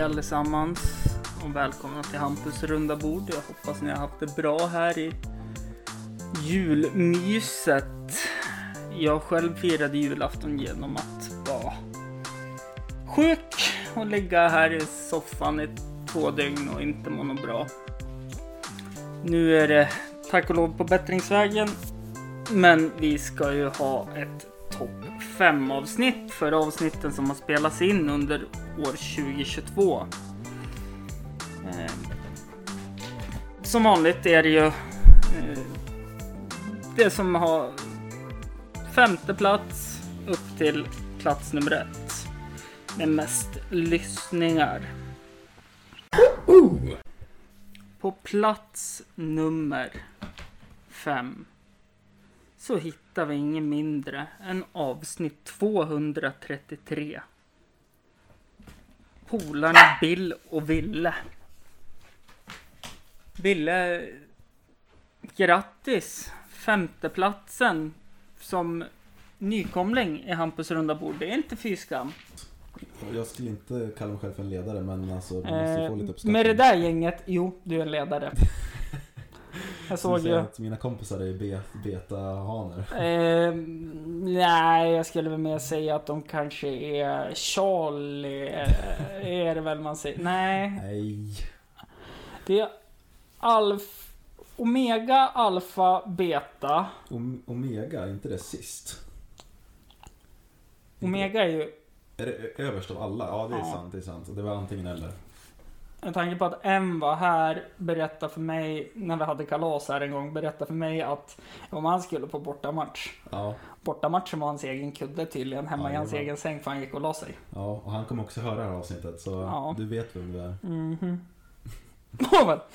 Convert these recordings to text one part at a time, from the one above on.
Hej allesammans och välkomna till Hampus runda bord. Jag hoppas ni har haft det bra här i julmyset. Jag själv firade julafton genom att vara sjuk och ligga här i soffan i två dygn och inte må något bra. Nu är det tack och lov på bättringsvägen. Men vi ska ju ha ett topp 5 avsnitt för avsnitten som har spelats in under år 2022. Eh, som vanligt är det ju eh, det som har femte plats upp till plats nummer ett. Med mest lyssningar. På plats nummer fem så hittar vi ingen mindre än avsnitt 233. Polarna Bill och Ville. Ville, grattis! Femteplatsen som nykomling i Hampus runda bord. Det är inte fy skam. Jag skulle inte kalla mig själv för en ledare men alltså man måste få lite Eh, uppskattning. med det där gänget, jo, du är en ledare. Jag såg ju... att mina kompisar är be- beta-haner. Eh, nej, jag skulle väl mer säga att de kanske är Charlie. eh, är det väl man säger? Nej, Nej. det är Alf... Omega, Alfa, Beta. Om- Omega, är inte det sist? Omega är ju, Är det överst av alla? Ja det är Ja. sant, det är sant. Det var antingen eller. Med tanke på att M var här, berättade för mig, när vi hade kalas här en gång, berättade för mig att om han skulle på bortamatch. Ja, Bortamatchen var hans egen kudde tydligen, hemma i hans egen säng för han gick och la sig. ja, och han kommer också höra det här avsnittet så Ja. du vet vem du är. Nåväl.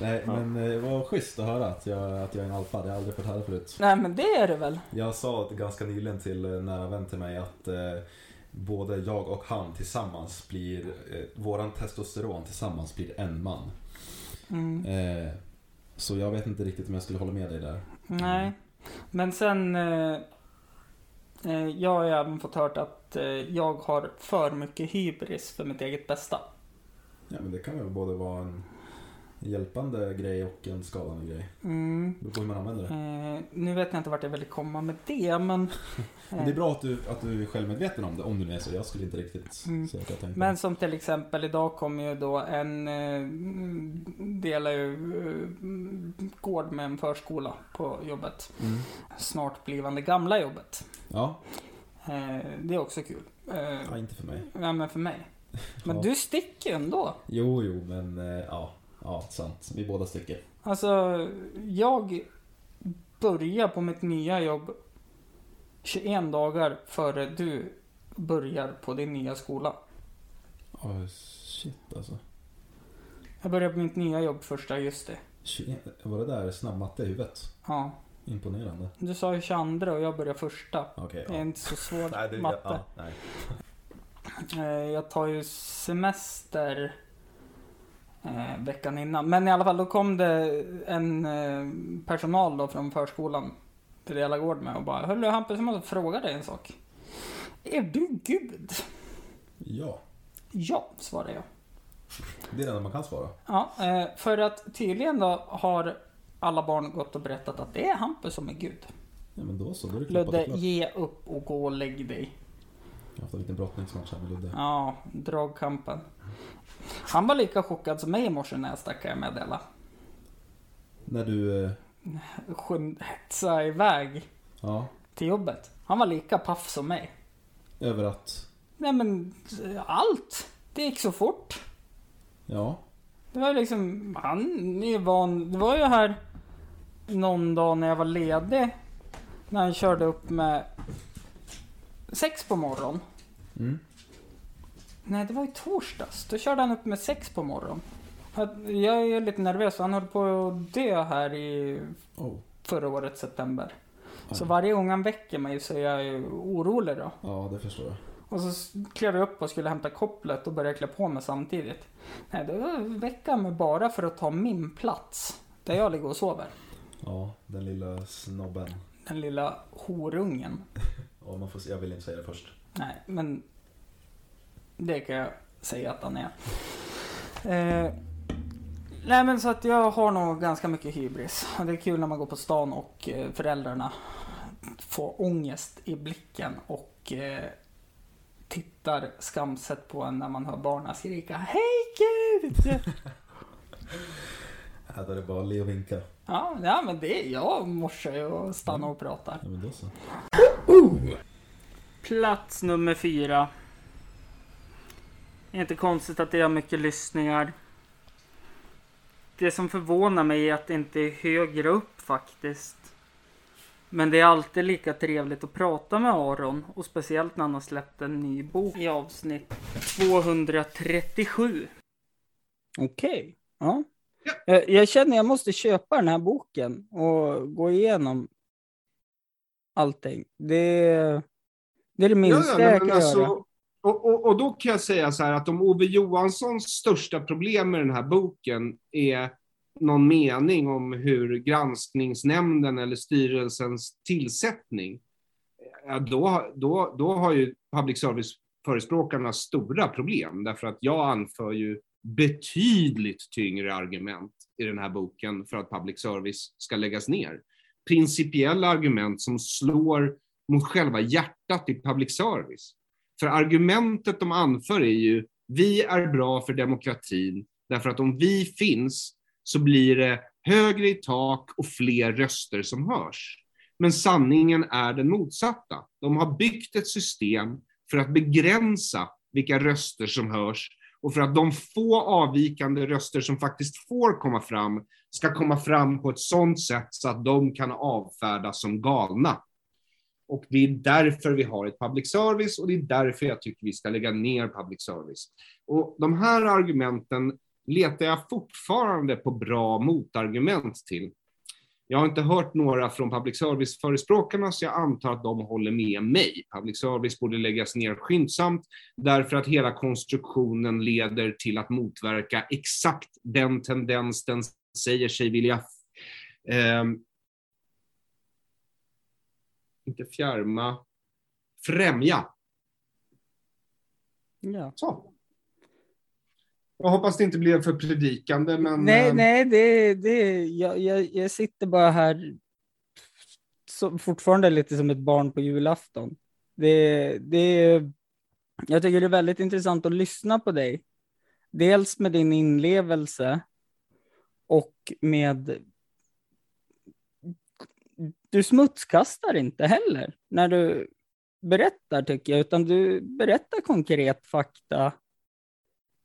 Nej Ja. men eh, vad schysst att höra att jag, att jag är en alfa. Det har jag aldrig fått höra förut. Nej men det är det väl. Jag sa ganska nyligen till en nära vän till mig att eh, både jag och han tillsammans blir, eh, våran testosteron tillsammans blir en man. Mm. Eh, så jag vet inte riktigt om jag skulle hålla med dig där. Nej. Men sen... Eh, eh, jag har ju även fått hört att eh, jag har för mycket hybris för mitt eget bästa. Ja men det kan väl både vara en hjälpande grej och en skadande grej. Mm. Det beror på hur man använder det. Eh, nu vet jag inte vart jag vill komma med det, men... Det är bra att du, att du är självmedveten om det, om du nu är så. Jag skulle inte riktigt Mm. säga att jag tänkte. Men som till exempel idag kommer ju då en... Eh, delar ju eh, gård med en förskola på jobbet. Mm. Snart blivande gamla jobbet. Ja, Eh, det är också kul. Ja, inte för mig. ja, men för mig. Men Ja. du sticker ändå. Jo, jo, men ja, ja, sant. Vi båda sticker. Alltså, jag börjar på mitt nya jobb 21 dagar före du börjar på din nya skola. Oh, shit alltså. Jag börjar på mitt nya jobb första augusti. 21, var det där snabb matte i huvudet? Ja, Imponerande. du sa ju 22 och jag börjar första. Okej. Det är inte så svår Nej, det, matte. ja, nej. Eh, Jag tar ju semester eh, veckan innan. Men i alla fall, då kom det en eh, personal då från förskolan till dela gård med och bara Hörru Hampus, jag måste fråga dig en sak. Är du Gud? Ja, Ja, svarade jag. det är det enda man kan svara. Ja, eh, för att tydligen då har alla barn gått och berättat att det är Hampus som är Gud. Ja, men då så. Då är det klappat Ludde, klart. ge upp och gå och lägg dig. Jag har haft en liten brottningsmatch här med Ludde. Ja, dragkampen. Han var lika chockad som mig i morse när jag stack kan jag meddela. När du, eh, hetsa iväg ja, till jobbet. Han var lika paff som mig. över att, Nej men, allt. Det gick så fort. ja, Det var liksom, han är van. Det var ju här någon dag när jag var ledig. När han körde upp med sex på morgonen. mm, Nej, det var ju torsdags. Då körde han upp med sex på morgonen. Jag är lite nervös. Han höll på att dö här i oh, förra året, september. Så Oj. varje gång han väcker mig så är jag orolig då. ja det förstår jag. Och så klev jag upp och skulle hämta kopplet och började klä på mig samtidigt. Nej, då väckte han mig bara för att ta min plats. Där jag ligger och sover. Ja, den lilla snobben. Den lilla horungen. Ja, man får, jag vill inte säga det först. Nej, men... Det kan jag säga att han är. Eh, nej men så att jag har nog ganska mycket hybris. Det är kul när man går på stan och eh, föräldrarna får ångest i blicken och eh, tittar skamset på en när man hör barnen skrika Hej Gud! Ja, då är det bara att le och vinka. ja, ja, men det är jag morsar ju och stannar och pratar. Ja, men då så. Plats nummer fyra. Inte konstigt att det har mycket lyssningar. Det som förvånar mig är att det inte är högre upp faktiskt. Men det är alltid lika trevligt att prata med Aron och speciellt när han har släppt en ny bok i avsnitt 237. Okej, ja. Jag, jag känner jag måste köpa den här boken och gå igenom allting. Det, det är det minsta nej, jag kan alltså, göra och, och, och då kan jag säga så här att om Ove Johanssons största problem med den här boken är någon mening om hur granskningsnämnden eller styrelsens tillsättning, då, då, då har ju public service-förespråkarna stora problem, därför att jag anför ju betydligt tyngre argument i den här boken för att public service ska läggas ner. Principiella argument som slår mot själva hjärtat i public service. För argumentet de anför är ju, vi är bra för demokratin, därför att om vi finns så blir det högre i tak och fler röster som hörs. Men sanningen är den motsatta. De har byggt ett system för att begränsa vilka röster som hörs och för att de få avvikande röster som faktiskt får komma fram ska komma fram på ett sådant sätt så att de kan avfärdas som galna. Och det är därför vi har ett public service och det är därför jag tycker vi ska lägga ner public service. Och de här argumenten letar jag fortfarande på bra motargument till. Jag har inte hört några från public service-förespråkarna, så jag antar att de håller med mig. Public service borde läggas ner skyndsamt, därför att hela konstruktionen leder till att motverka exakt den tendens den säger sig vilja eh, inte fjärma, främja. Ja. Så. Jag hoppas det inte blev för predikande, men... Nej, eh, nej, det, det, jag, jag, jag sitter bara här så, fortfarande lite som ett barn på julafton. Det, det, jag tycker det är väldigt intressant att lyssna på dig. Dels med din inlevelse och med... Du smutskastar inte heller när du berättar tycker jag, utan du berättar konkret fakta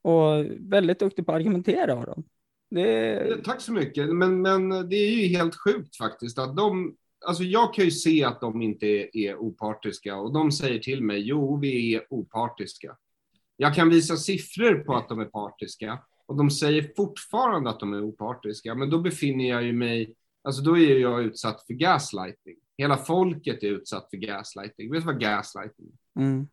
och väldigt duktig på att argumentera Aron. Det, eh, Tack så mycket, men, men det är ju helt sjukt faktiskt att de, alltså jag kan ju se att de inte är, är opartiska och de säger till mig, jo, vi är opartiska. Jag kan visa siffror på att de är partiska och de säger fortfarande att de är opartiska, men då befinner jag ju mig, alltså då är jag utsatt för gaslighting. Hela folket är utsatt för gaslighting. Vet du vad gaslighting är? mm,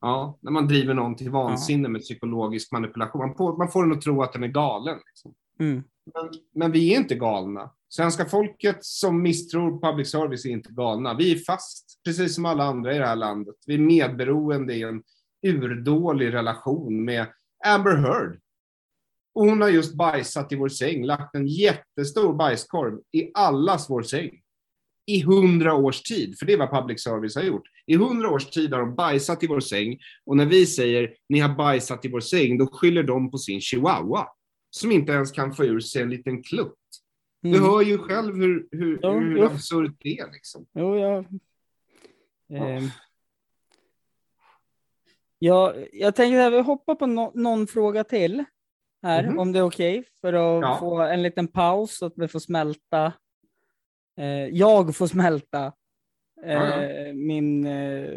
Ja, när man driver någon till vansinne med psykologisk manipulation. Man får, man får den att tro att den är galen. Liksom. mm, Men, men vi är inte galna. Svenska folket som misstror public service är inte galna. Vi är fast, precis som alla andra i det här landet. Vi är medberoende i en urdålig relation med Amber Heard. Och hon har just bajsat i vår säng, lagt en jättestor bajskorv i allas vår säng. I hundra års tid, för det är vad public service har gjort. I hundra års tid har de bajsat i vår säng och när vi säger ni har bajsat i vår säng, då skyller de på sin chihuahua som inte ens kan få ur sig en liten klutt. Du mm. hör ju själv hur, hur, Ja, hur jo. absurt det är. Liksom. Jo. Ja. Ehm. Ja, jag tänker att vi hoppar på no någon fråga till här, Mhm. om det är okej, för att Ja. få en liten paus så att vi får smälta. Eh, jag får smälta eh, Ja, ja. min eh,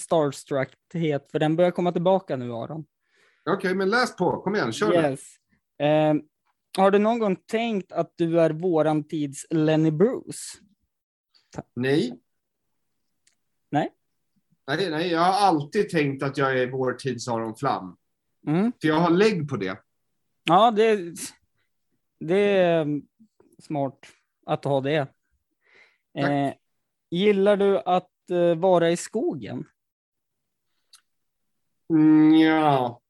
starstruckhet, för den börjar komma tillbaka nu, Aron. Okej, men läs på. Kom igen, kör. Yes. Eh, har du någon gång tänkt att du är våran tids Lenny Bruce? Nej. Nej. Nej, nej, jag har alltid tänkt att jag är vår tids Aron Flam. Mm. För jag har lägg på det. Ja, det, det är smart att ha det. Eh, gillar du att eh, vara i skogen? Mm, ja.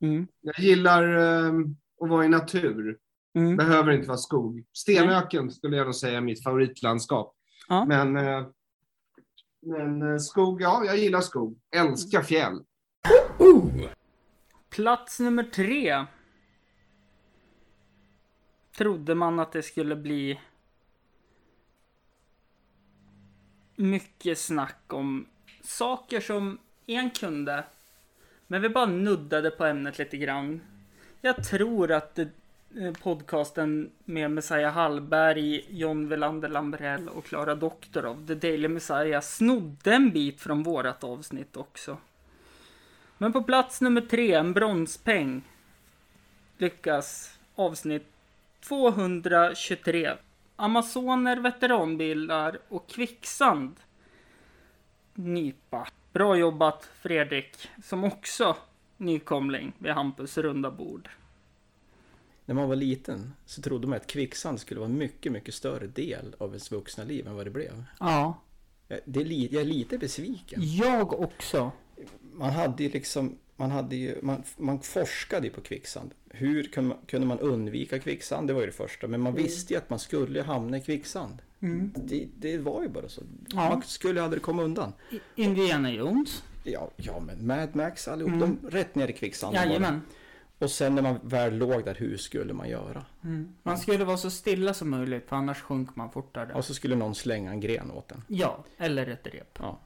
Mm. Jag gillar eh, att vara i natur. Mm. Behöver inte vara skog. Stenöken skulle jag nog säga är mitt favoritlandskap. Ja. Men, eh, men eh, skog, ja, jag gillar skog. Älskar fjäll. Plats nummer tre. Trodde man att det skulle bli mycket snack om saker som en kunde. Men vi bara nuddade på ämnet lite grann. Jag tror att det, podcasten med Messiah Hallberg, John Welander Lambrell och Klara Doktorov, The Daily Messiah, snodde en bit från vårat avsnitt också. Men på plats nummer tre, en bronspeng, lyckas avsnitt 223. Amazoner, veteranbilar och kvicksand. Nypa. Bra jobbat Fredrik, som också nykomling vid Hampus runda bord. När man var liten så trodde man att kvicksand skulle vara en mycket, mycket större del av ens vuxna liv än vad det blev. Ja, Jag, det är li, jag är lite besviken. jag också. Man hade ju liksom, man hade ju, man, man forskade ju på kvicksand. Hur kunde man, kunde man undvika kvicksand? Det var ju det första. Men man visste ju att man skulle hamna i kvicksand. Det, det var ju bara så. Ja. Man skulle aldrig komma undan. Indiana Jones. Ja, ja men Mad Max allihop, de rätt ner i kvicksanden. det. Jajamän. Och sen när man väl låg där, hur skulle man göra? Man skulle vara så stilla som möjligt, för annars sjunker man fortare. Och så skulle någon slänga en gren åt en. Ja, eller ett rep. Ja.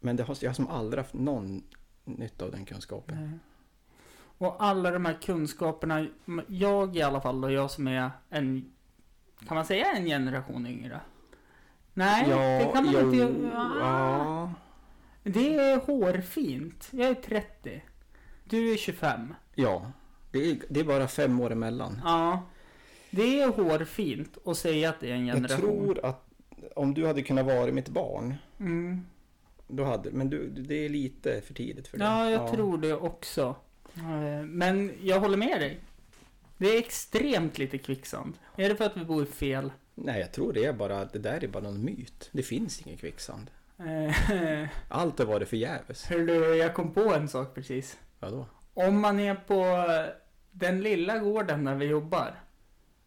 Men det har, jag har som aldrig haft någon nytta av den kunskapen. Och alla de här kunskaperna, jag i alla fall, och jag som är en, kan man säga en generation yngre? Nej, det kan man jo, inte göra. Ja, Det är hårfint. Jag är 30. Du är 25. ja. Det, är, det är bara fem år emellan. Ja. Det är hårfint att säga att det är en Jag generation. tror att om du hade kunnat vara mitt barn, Mm. Då hade, men du, det är lite för tidigt för det. Ja, jag tror det också. Eh, Men jag håller med dig. Det är extremt lite kvicksand. Är det för att vi bor fel? Nej, jag tror det är bara, det där är bara någon myt. Det finns ingen kvicksand. Eh, Allt har varit förgäves. Hörru, jag kom på en sak precis. Vadå? Om man är på den lilla gården där vi jobbar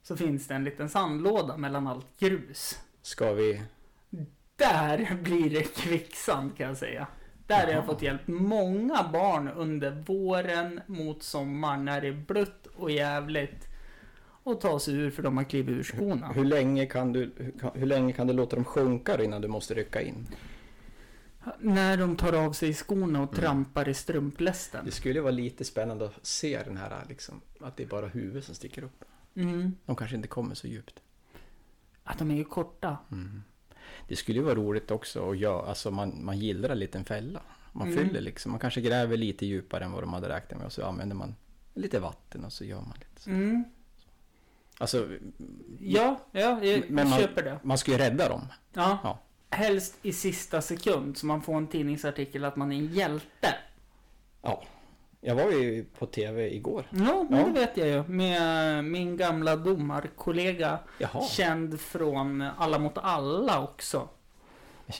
så finns det en liten sandlåda mellan allt grus. Ska vi... Där blir det kvicksand kan jag säga. Där har jag fått hjälp många barn under våren mot sommaren när det är blött och jävligt. Och ta sig ur för de har klivit ur skorna. Hur länge kan du, hur, hur länge kan du låta dem sjunka innan du måste rycka in? När de tar av sig skorna och trampar i strumplästen. Det skulle vara lite spännande att se den här liksom, att det är bara huvudet som sticker upp. Mm. De kanske inte kommer så djupt. Att de är ju korta. Det skulle ju vara roligt också att göra, alltså man, man gillar en liten fälla. Man Mm. fyller liksom, man kanske gräver lite djupare än vad de hade räknat med och så använder man lite vatten och så gör man lite så. Mm. Alltså, Ja, ja, jag Men man- köper det. man ska ju rädda dem. Ja. Ja. Helst i sista sekund så man får en tidningsartikel att man är en hjälte. Ja. Jag var ju på tv igår. Ja, men Ja. det vet jag ju. Med min gamla domarkollega. Jaha. Känd från Alla mot alla också.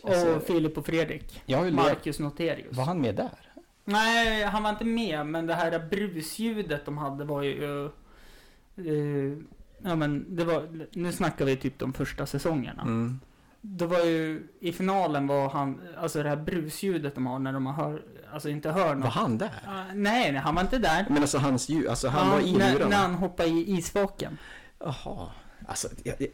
Alltså, Och Filip och Fredrik. har Marcus Noterius. Var han med där? Nej, han var inte med. Men det här brusljudet de hade var ju... eh, ja men det var... Nu snackar vi typ de första säsongerna. Mm. Det var ju... I finalen var han... Alltså det här brusljudet de har när de hör... Alltså inte hör något. Var han där? Ah, nej, nej, han var inte där. Men alltså hans ljud, alltså han Ja, var i när, när han hoppade i isvaken. Jaha. Alltså, jag, jag,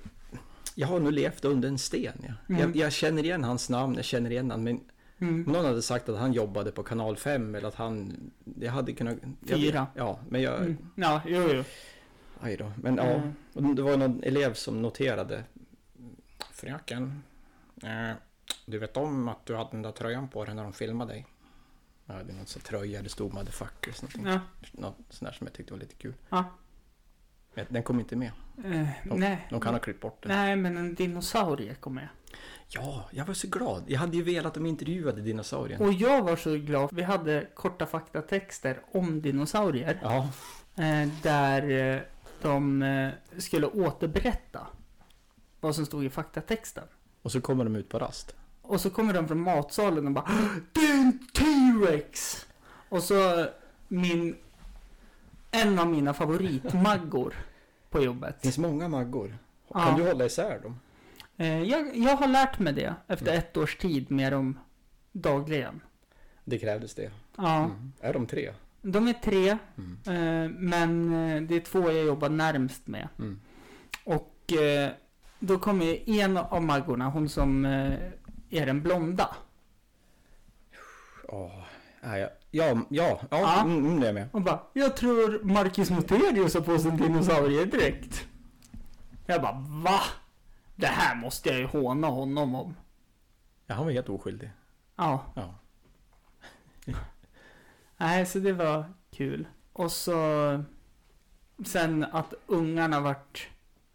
jag har nog levt under en sten. Ja. Mm. Jag, jag känner igen hans namn, jag känner igen han, men Mm. om någon hade sagt att han jobbade på kanal 5 eller att han... Jag hade kunnat... Fyra. Ja, men jag... Mm. Ja, jo, jo. Aj då. Men ja, Mm. det var någon elev som noterade. Fröken, eh, du vet om att du hade den där tröjan på dig när de filmade dig? Ja, det är någon sån tröja, det stod motherfuckers. Ja. Något sånt där som jag tyckte var lite kul. Ja. Men Den kom inte med. Eh, De, nej. de kan ha klippt bort den. Nej, men en dinosaurie kom med. Ja, jag var så glad. Jag hade ju velat att de intervjuade dinosaurien. Och jag var så glad. Vi hade korta faktatexter om dinosaurier. Ja, Eh, där eh, de skulle återberätta vad som stod i faktatexten. och så kommer de ut på rast. Och så kommer de från matsalen och bara Det är en T-Rex! Och så min... En av mina favoritmaggor på jobbet. Det finns många maggor. Ja. Kan du hålla isär dem? Eh, jag, jag har lärt mig det efter ett års tid med dem dagligen. Det krävdes det. Ja, Mm. Är de tre? de är tre, Mm. eh, men eh, det är två jag jobbar närmst med. Mm. Och då kommer en av maggorna, hon som är den blonda. Åh, ja, ja, ja, ja. Mm, mm, det är med. Och bara, jag tror Marcus Muterius har på sig en dinosauriedräkt. Jag bara, va? Det här måste jag ju håna honom om. Ja, han var helt oskyldig. Ja, Ja. nej så det var kul. Och så sen att ungarna vart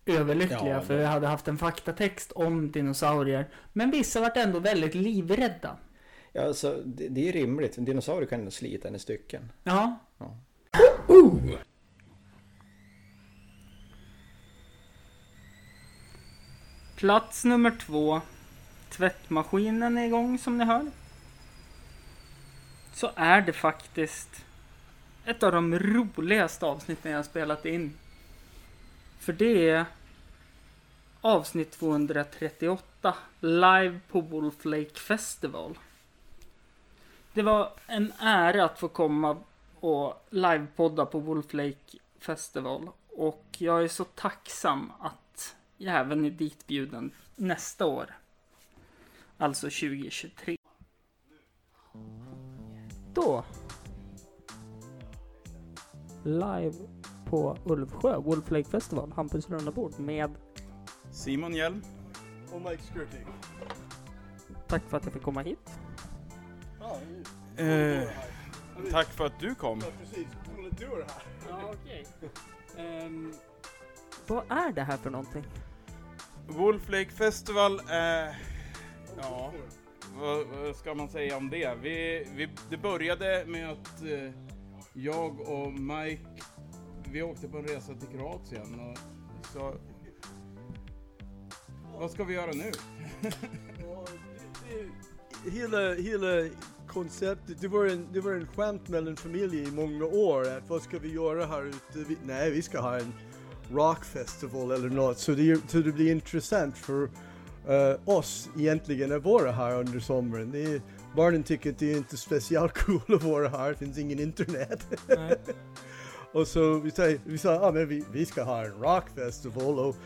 överlyckliga Ja, för det- jag hade haft en faktatext om dinosaurier. Men vissa vart ändå väldigt livrädda. Ja, alltså, det, det är rimligt. En dinosaurie kan ändå slita en i stycken. Ja. Ja. Plats nummer två. Tvättmaskinen är igång som ni hör. Så är det faktiskt ett av de roligaste avsnitten jag har spelat in. För det är avsnitt 238 live på Wolf Lake Festival. Det var en ära att få komma och livepodda på Wolf Lake Festival och jag är så tacksam att jag även är ditbjuden nästa år. Alltså 2023. Då. Live på Ulvsjö, Wolf Lake Festival, Hampus runda bord med Simon Hjelm. Och Mike Skirting. Tack för att jag fick komma hit. Eh, tack för att du kom. ja, precis. Du är här. Ja, okej. vad är det här för någonting? Wolf Lake Festival är... Ja, vad, vad ska man säga om det? Vi, vi, det började med att eh, jag och Mike, vi åkte på en resa till Kroatien och så... Vad ska vi göra nu? Hela, hela konceptet, det var, en, det var en skämt mellan familjer i många år. Att vad ska vi göra här ute? Vi, nej, vi ska ha en rockfestival eller något. Så det, så det blir intressant för eh, oss egentligen att vara här under sommaren. Det är, barnen tycker att det är inte speciellt cool att vara här, det finns ingen internet. Och så vi sa, vi sa ah, men vi, vi ska ha en rockfestival och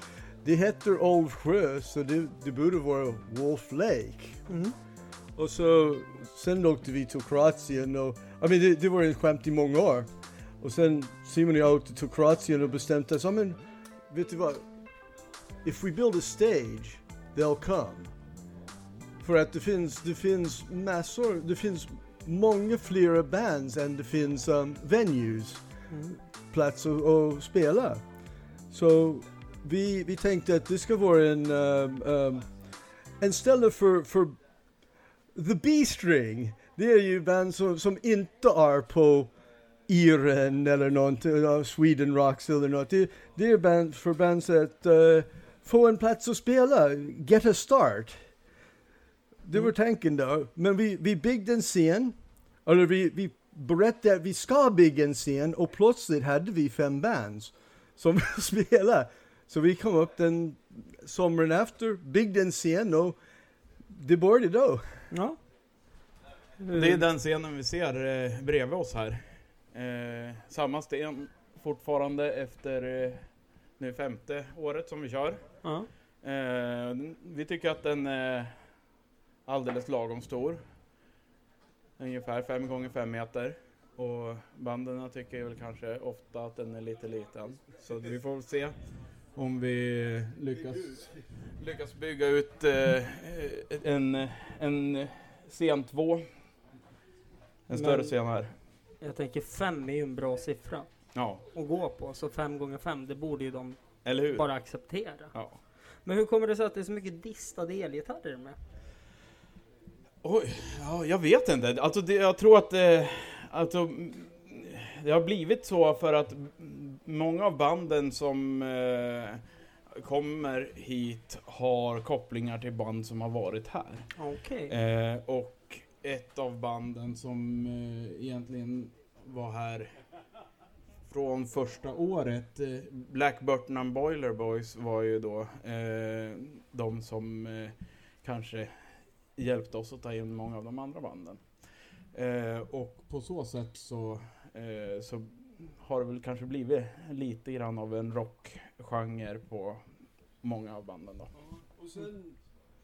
det heter Old Sjö så det, det borde vara Wolf Lake. Mm. Och så sen åkte vi till Kroatien och I mean, det, det var en skämt i många år. Och sen Simon och jag åkte till Kroatien och bestämde oss, ja men vet du vad? If we build a stage, they'll come. För att det finns, det finns massor, det finns många flera bands än det finns um, venues, plats att att spela. Så vi, vi tänkte att det ska vara en, um, um, en ställe för, för The B-string. Det är ju band som, som inte är på Iren eller någonting, Sweden Rocks eller något. Det, det är band för bands att uh, få en plats att spela, get a start. Det var tanken då. Men vi, vi byggde en scen, eller vi, vi berättade att vi ska bygga en scen och plötsligt hade vi fem bands som spelade. Så vi kom upp den sommaren efter, byggde en scen och började då. Ja. Det är den scenen vi ser eh, bredvid oss här. Eh, samma sten fortfarande efter eh, nu femte året som vi kör. Ja. Eh, vi tycker att den är alldeles lagom stor. Ungefär 5 gånger 5 meter. Och banden tycker väl kanske ofta att den är lite liten. Så vi får väl se om vi lyckas, lyckas bygga ut eh, en, en scen 2. En större Men- scen här. Jag tänker fem är ju en bra siffra Ja, att gå på. Så fem gånger fem, det borde ju de eller hur? bara acceptera. Ja. Men hur kommer det sig att det är så mycket distade elgitarrer med? Oj, ja, jag vet inte. Alltså, det, jag tror att det, alltså, det har blivit så för att många av banden som eh, kommer hit har kopplingar till band som har varit här. Okej. Eh, och ett av banden som eh, egentligen var här från första året, eh, Black Burton and Boiler Boys var ju då eh, de som eh, kanske hjälpte oss att ta in många av de andra banden. Eh, och på så sätt så, eh, så har det väl kanske blivit lite grann av en rockgenre på många av banden då. Och sen,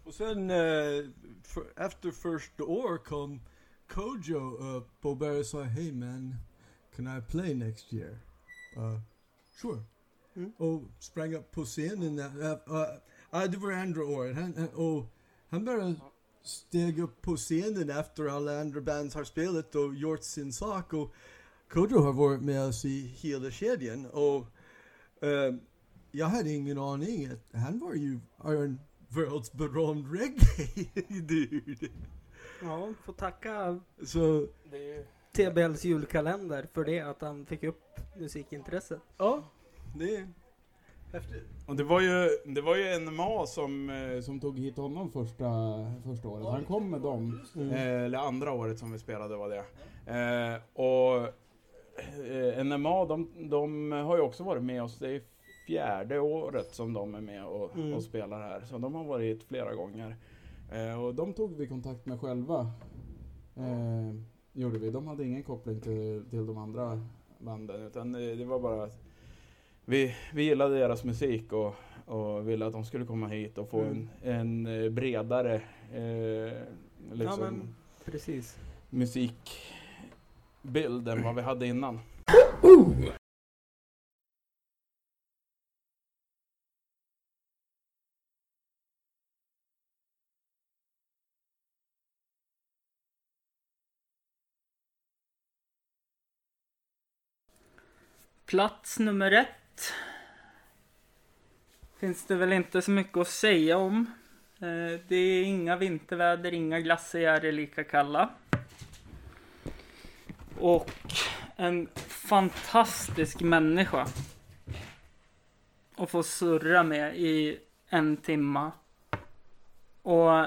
och sen eh, för, efter första år kom Kojo upp och började säga Hey man, can I play next year? Uh, sure. Mm. Och sprang upp på scenen. Uh, uh, uh, det var andra året. Han, uh, och han bara steg upp på scenen efter alla andra bands har spelat och gjort sin sak. Och Kojo har varit med oss i hela kedjan. Och eh, jag hade ingen aning att han var ju en världsberömd reggae-dude. Ja, får tacka Så, TBLs julkalender för det, att han fick upp musikintresset. ja, det är häftigt. Och det var ju, det var ju NMA som, eh, som tog hit honom första, första året. Han kom med dem. Eh, eller andra året som vi spelade var det. Eh, och NMA, de, de har ju också varit med oss. Det är fjärde året som de är med och, Mm. och spelar här. Så de har varit hit flera gånger. Eh, och de tog vi kontakt med själva. Eh, gjorde vi. De hade ingen koppling till, till de andra banden. Utan det, det var bara att vi, vi gillade deras musik och, och ville att de skulle komma hit och få Mm. en, en eh, bredare eh, liksom, Ja, men precis bild än vad vi hade innan. Plats nummer ett. Finns det väl inte så mycket att säga om. Eh, det är inga vinterväder, inga glaciärer lika kalla. Och en fantastisk människa. Att få surra med i en timma. Och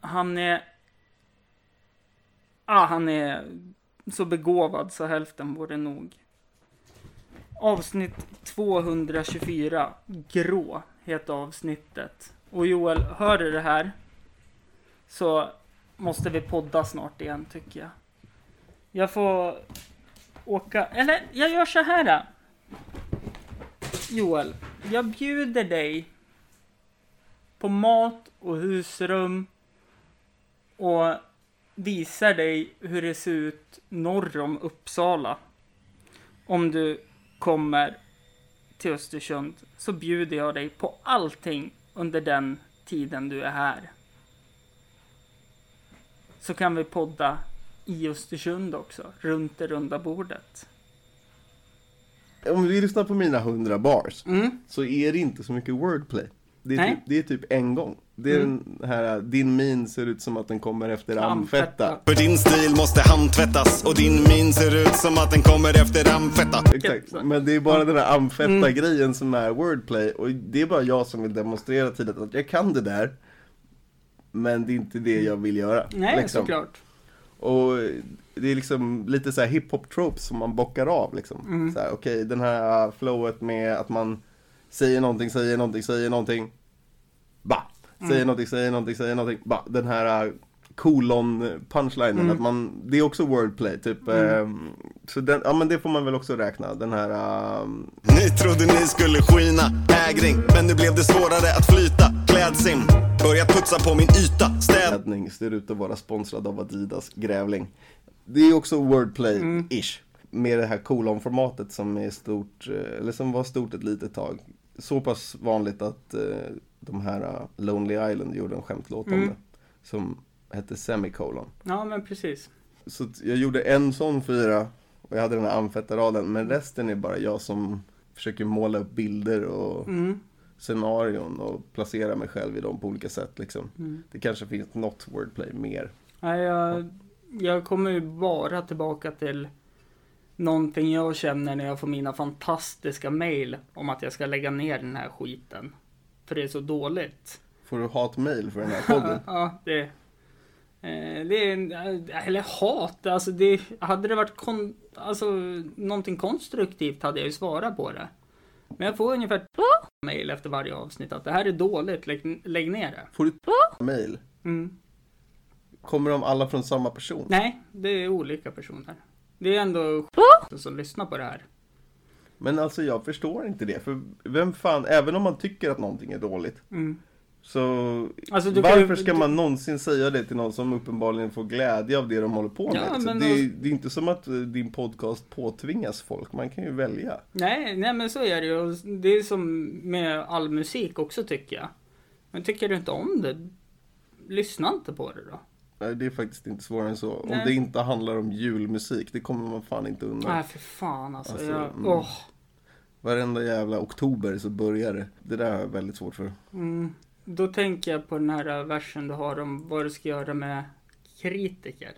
han är... Ah, han är så begåvad så hälften vore nog. Avsnitt 224, Grå, heter avsnittet. Och Joel, hör du det här? Så måste vi podda snart igen, tycker jag. Jag får åka, eller jag gör så här. Då. Joel, jag bjuder dig på mat och husrum och visar dig hur det ser ut norr om Uppsala. Om du kommer till Östersund så bjuder jag dig på allting under den tiden du är här. Så kan vi podda i Östersund också, runt det runda bordet. Om vi lyssnar på mina 100 bars Mm. så är det inte så mycket wordplay. Det är, Nej. typ, det är typ en gång. Det är Mm. den här, din min ser ut som att den kommer efter Amfetta. För din stil måste handtvättas och din min ser ut som att den kommer efter amfetta. Exakt, men det är bara den här amfetta-grejen som är wordplay och det är bara jag som vill demonstrera tydligt att jag kan det där Men det är inte det jag vill göra Nej, liksom. såklart. Och det är liksom lite så här hiphop tropes som man bockar av liksom Mm. Okej, den här flowet med att man säger någonting, säger någonting, säger någonting Ba! Säger Mm. någonting, säger någonting, säger någonting Ba! Den här kolon punchlinen, Mm. att man, det är också wordplay typ ehm, Så den, ja men det får man väl också räkna, den här ehm, Ni trodde ni skulle skina, ägring, men nu blev det svårare att flyta. Klädsim, börjat putsa på min yta. Städ räddning ser ut att vara sponsrad av Adidas Grävling. Det är också wordplay-ish. Med det här kolonformatet som är stort, eh, eller som var stort ett litet tag. Så pass vanligt att eh, de här eh, Lonely Island gjorde en skämtlåt om Mm. det. Som hette Semicolon. Ja, men precis. Så jag gjorde en sån fyra och jag hade den här amfettaraden. Men resten är bara jag som försöker måla upp bilder och Mm. scenarion och placera mig själv i dem på olika sätt liksom. Mm. Det kanske finns något wordplay mer. Nej, jag, jag kommer ju bara tillbaka till någonting jag känner när jag får mina fantastiska mail om att jag ska lägga ner den här skiten. För det är så dåligt. Får du hatmail för den här podden? Ja, det... Eh, det är, en- eller hat, alltså det, hade det varit kon, alltså, någonting konstruktivt hade jag ju svarat på det. Men jag får ungefär mail efter varje avsnitt att det här är dåligt, lägg, lägg ner det. Får du mail? Mm. Kommer de alla från samma person? Nej, det är olika personer. Det är ändå som lyssnar på det här. Men alltså jag förstår inte det. För vem fan, även om man tycker att någonting är dåligt. Mm. Så Alltså, kan ju- varför ska man någonsin säga det till någon som uppenbarligen får glädje av det de håller på med? Ja, det, är, alltså- det är inte som att eh, din podcast påtvingas folk. Man kan ju välja. Nej, nej men så är det ju. Det är som med all musik också tycker jag. Men tycker du inte om det, lyssna inte på det då. Nej, Det är faktiskt inte svårare än så. Om Nej. det inte handlar om julmusik, det kommer man fan inte undan. Nej, för fan alltså. Alltså, jag, mm. åh. Varenda jävla oktober så börjar det. Det där har jag väldigt svårt för. Mm. Då tänker jag på den här versen du har om vad du ska göra med kritiker.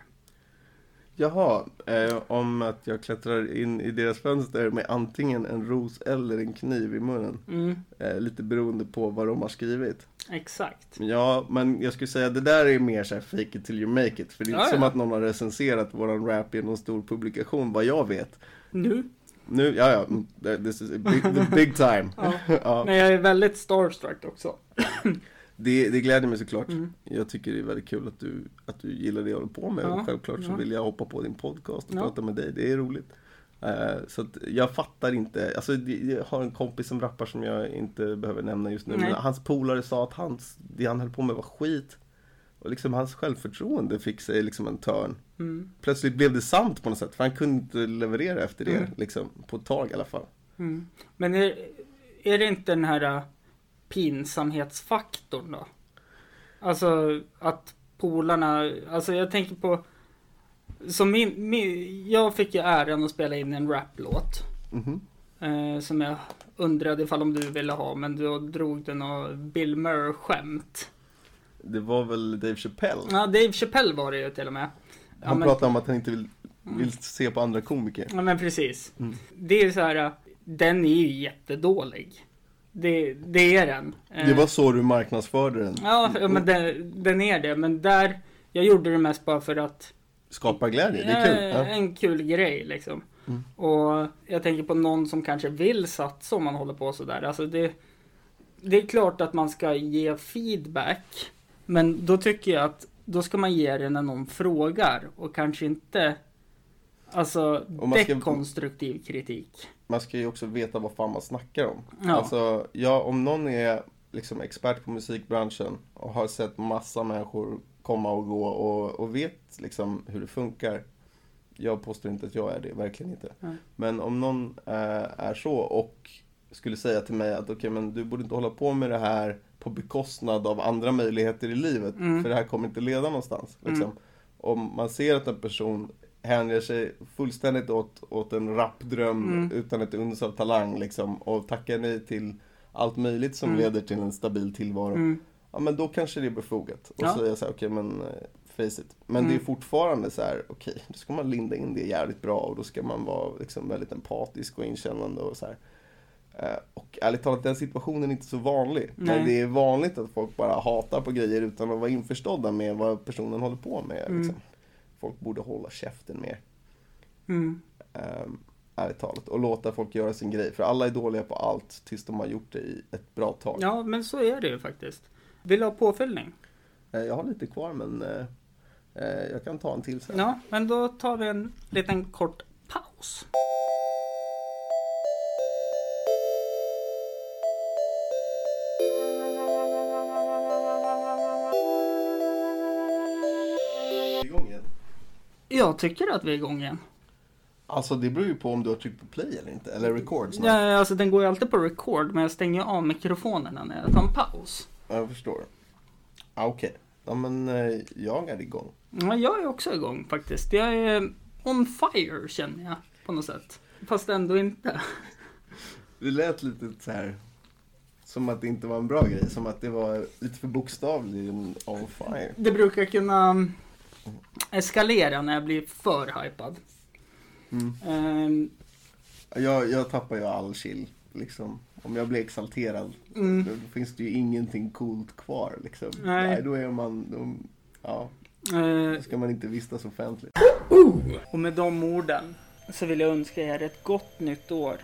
Jaha, eh, om att jag klättrar in i deras fönster med antingen en ros eller en kniv i munnen. Mm, Eh, lite beroende på vad de har skrivit. exakt. Ja, men jag skulle säga det där är mer så här fake it till you make it. För det är inte Ja, som ja. att någon har recenserat våran rap i någon stor publikation, vad jag vet. Nu? Nu, ja ja, mm, this is big, the big time. Ja. ja, Men jag är väldigt starstruck också. det, det gläder mig såklart. Mm. Jag tycker det är väldigt kul att du, att du gillar det jag håller på med. Ja, självklart så vill jag hoppa på din podcast och prata med dig. Det är roligt. Eh, så jag fattar inte. Alltså jag har en kompis som rappar som jag inte behöver nämna just nu. Nej. Men hans polare sa att hans, det han höll på med var skit. Och liksom hans självförtroende fick sig liksom en törn. Mm. Plötsligt blev det sant på något sätt. För han kunde inte leverera efter det. Mm. Liksom, på ett tag i alla fall. Mm. Men är, är det inte den här äh, pinsamhetsfaktorn då? Alltså att polarna, alltså jag tänker på som min, min, jag fick ju äran att spela in en raplåt. Mhm. Eh, som jag undrade ifall om du ville ha, men då drog den och Bill Murray-skämt. Det var väl Dave Chappelle. Ja, Dave Chappelle var det ju till och med. Ja, Han men- pratade om att han inte vill, vill se på andra komiker. Ja men precis. Mm. Det är så här, äh, den är ju jättedålig. Det, det är den. Eh, Det var så du marknadsförde den. Ja, men den, den är det. Men där, jag gjorde det mest bara för att Skapa glädje, det är kul. Ja. En kul grej liksom. Mm. Och jag tänker på någon som kanske vill satsa om man håller på sådär. Alltså det, det är klart att man ska ge feedback. Men då tycker jag att då ska man ge det när någon frågar och kanske inte Alltså man ska- dekonstruktiv kritik. Man ska ju också veta vad fan man snackar om. Ja. Alltså, ja, om någon är liksom expert på musikbranschen och har sett massa människor komma och gå och, och vet liksom hur det funkar. Jag påstår inte att jag är det, verkligen inte. Nej. Men om någon eh, är så och skulle säga till mig att okej, men du borde inte hålla på med det här på bekostnad av andra möjligheter i livet. Mm. För det här kommer inte leda någonstans. Liksom. Om man ser att en person hänger sig fullständigt åt, åt en rapdröm Mm. utan ett uns av talang liksom, och tackar nej till allt möjligt som Mm. leder till en stabil tillvaro. Mm. Ja men då kanske det är befogat. Och Ja. så här, okej men eh, face it. Men det Mm. är fortfarande så här, okej, då ska man linda in det jävligt bra och då ska man vara liksom väldigt empatisk och inkännande och så här. Eh, Och ärligt talat, den situationen är inte så vanlig. Nej. Men det är vanligt att folk bara hatar på grejer utan att vara införstådda med vad personen håller på med. Mm. Liksom. Folk borde hålla käften mer. Mm. Um, ärligt talat. Och låta folk göra sin grej. För alla är dåliga på allt tills de har gjort det i ett bra tag. Ja, men så är det ju faktiskt. Vill du ha påfyllning? Eh, Jag har lite kvar men eh, jag kan ta en till sen. Ja, men då tar vi en liten kort paus. Jag tycker att vi är igång igen. Alltså det beror ju på om du har tryckt på play eller inte. Eller record snarare. Ja, alltså den går ju alltid på record, men jag stänger av mikrofonerna när jag tar en paus. Ja, jag förstår. Ah, Okej. Ja men eh, jag är igång. Ja, jag är också igång faktiskt. Jag är on fire känner jag på något sätt. Fast ändå inte. Det lät lite så här som att det inte var en bra grej. Som att det var lite för bokstavlig on fire. Det brukar kunna eskalera när jag blir för hypad. Ehm, Jag, jag tappar ju all chill, liksom. Om jag blir exalterad, mm, då finns det ju ingenting coolt kvar, liksom. Nej. Nej, då är man, då, ja, eh, då ska man inte vistas offentligt. och med de orden så vill jag önska er ett gott nytt år.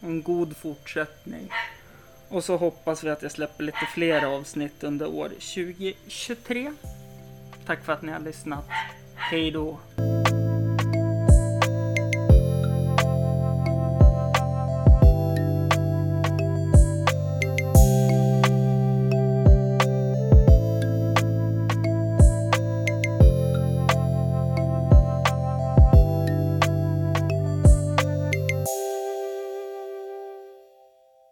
En god fortsättning. Och så hoppas vi att jag släpper lite fler avsnitt under år 2023. Tack för att ni har lyssnat. Hej då.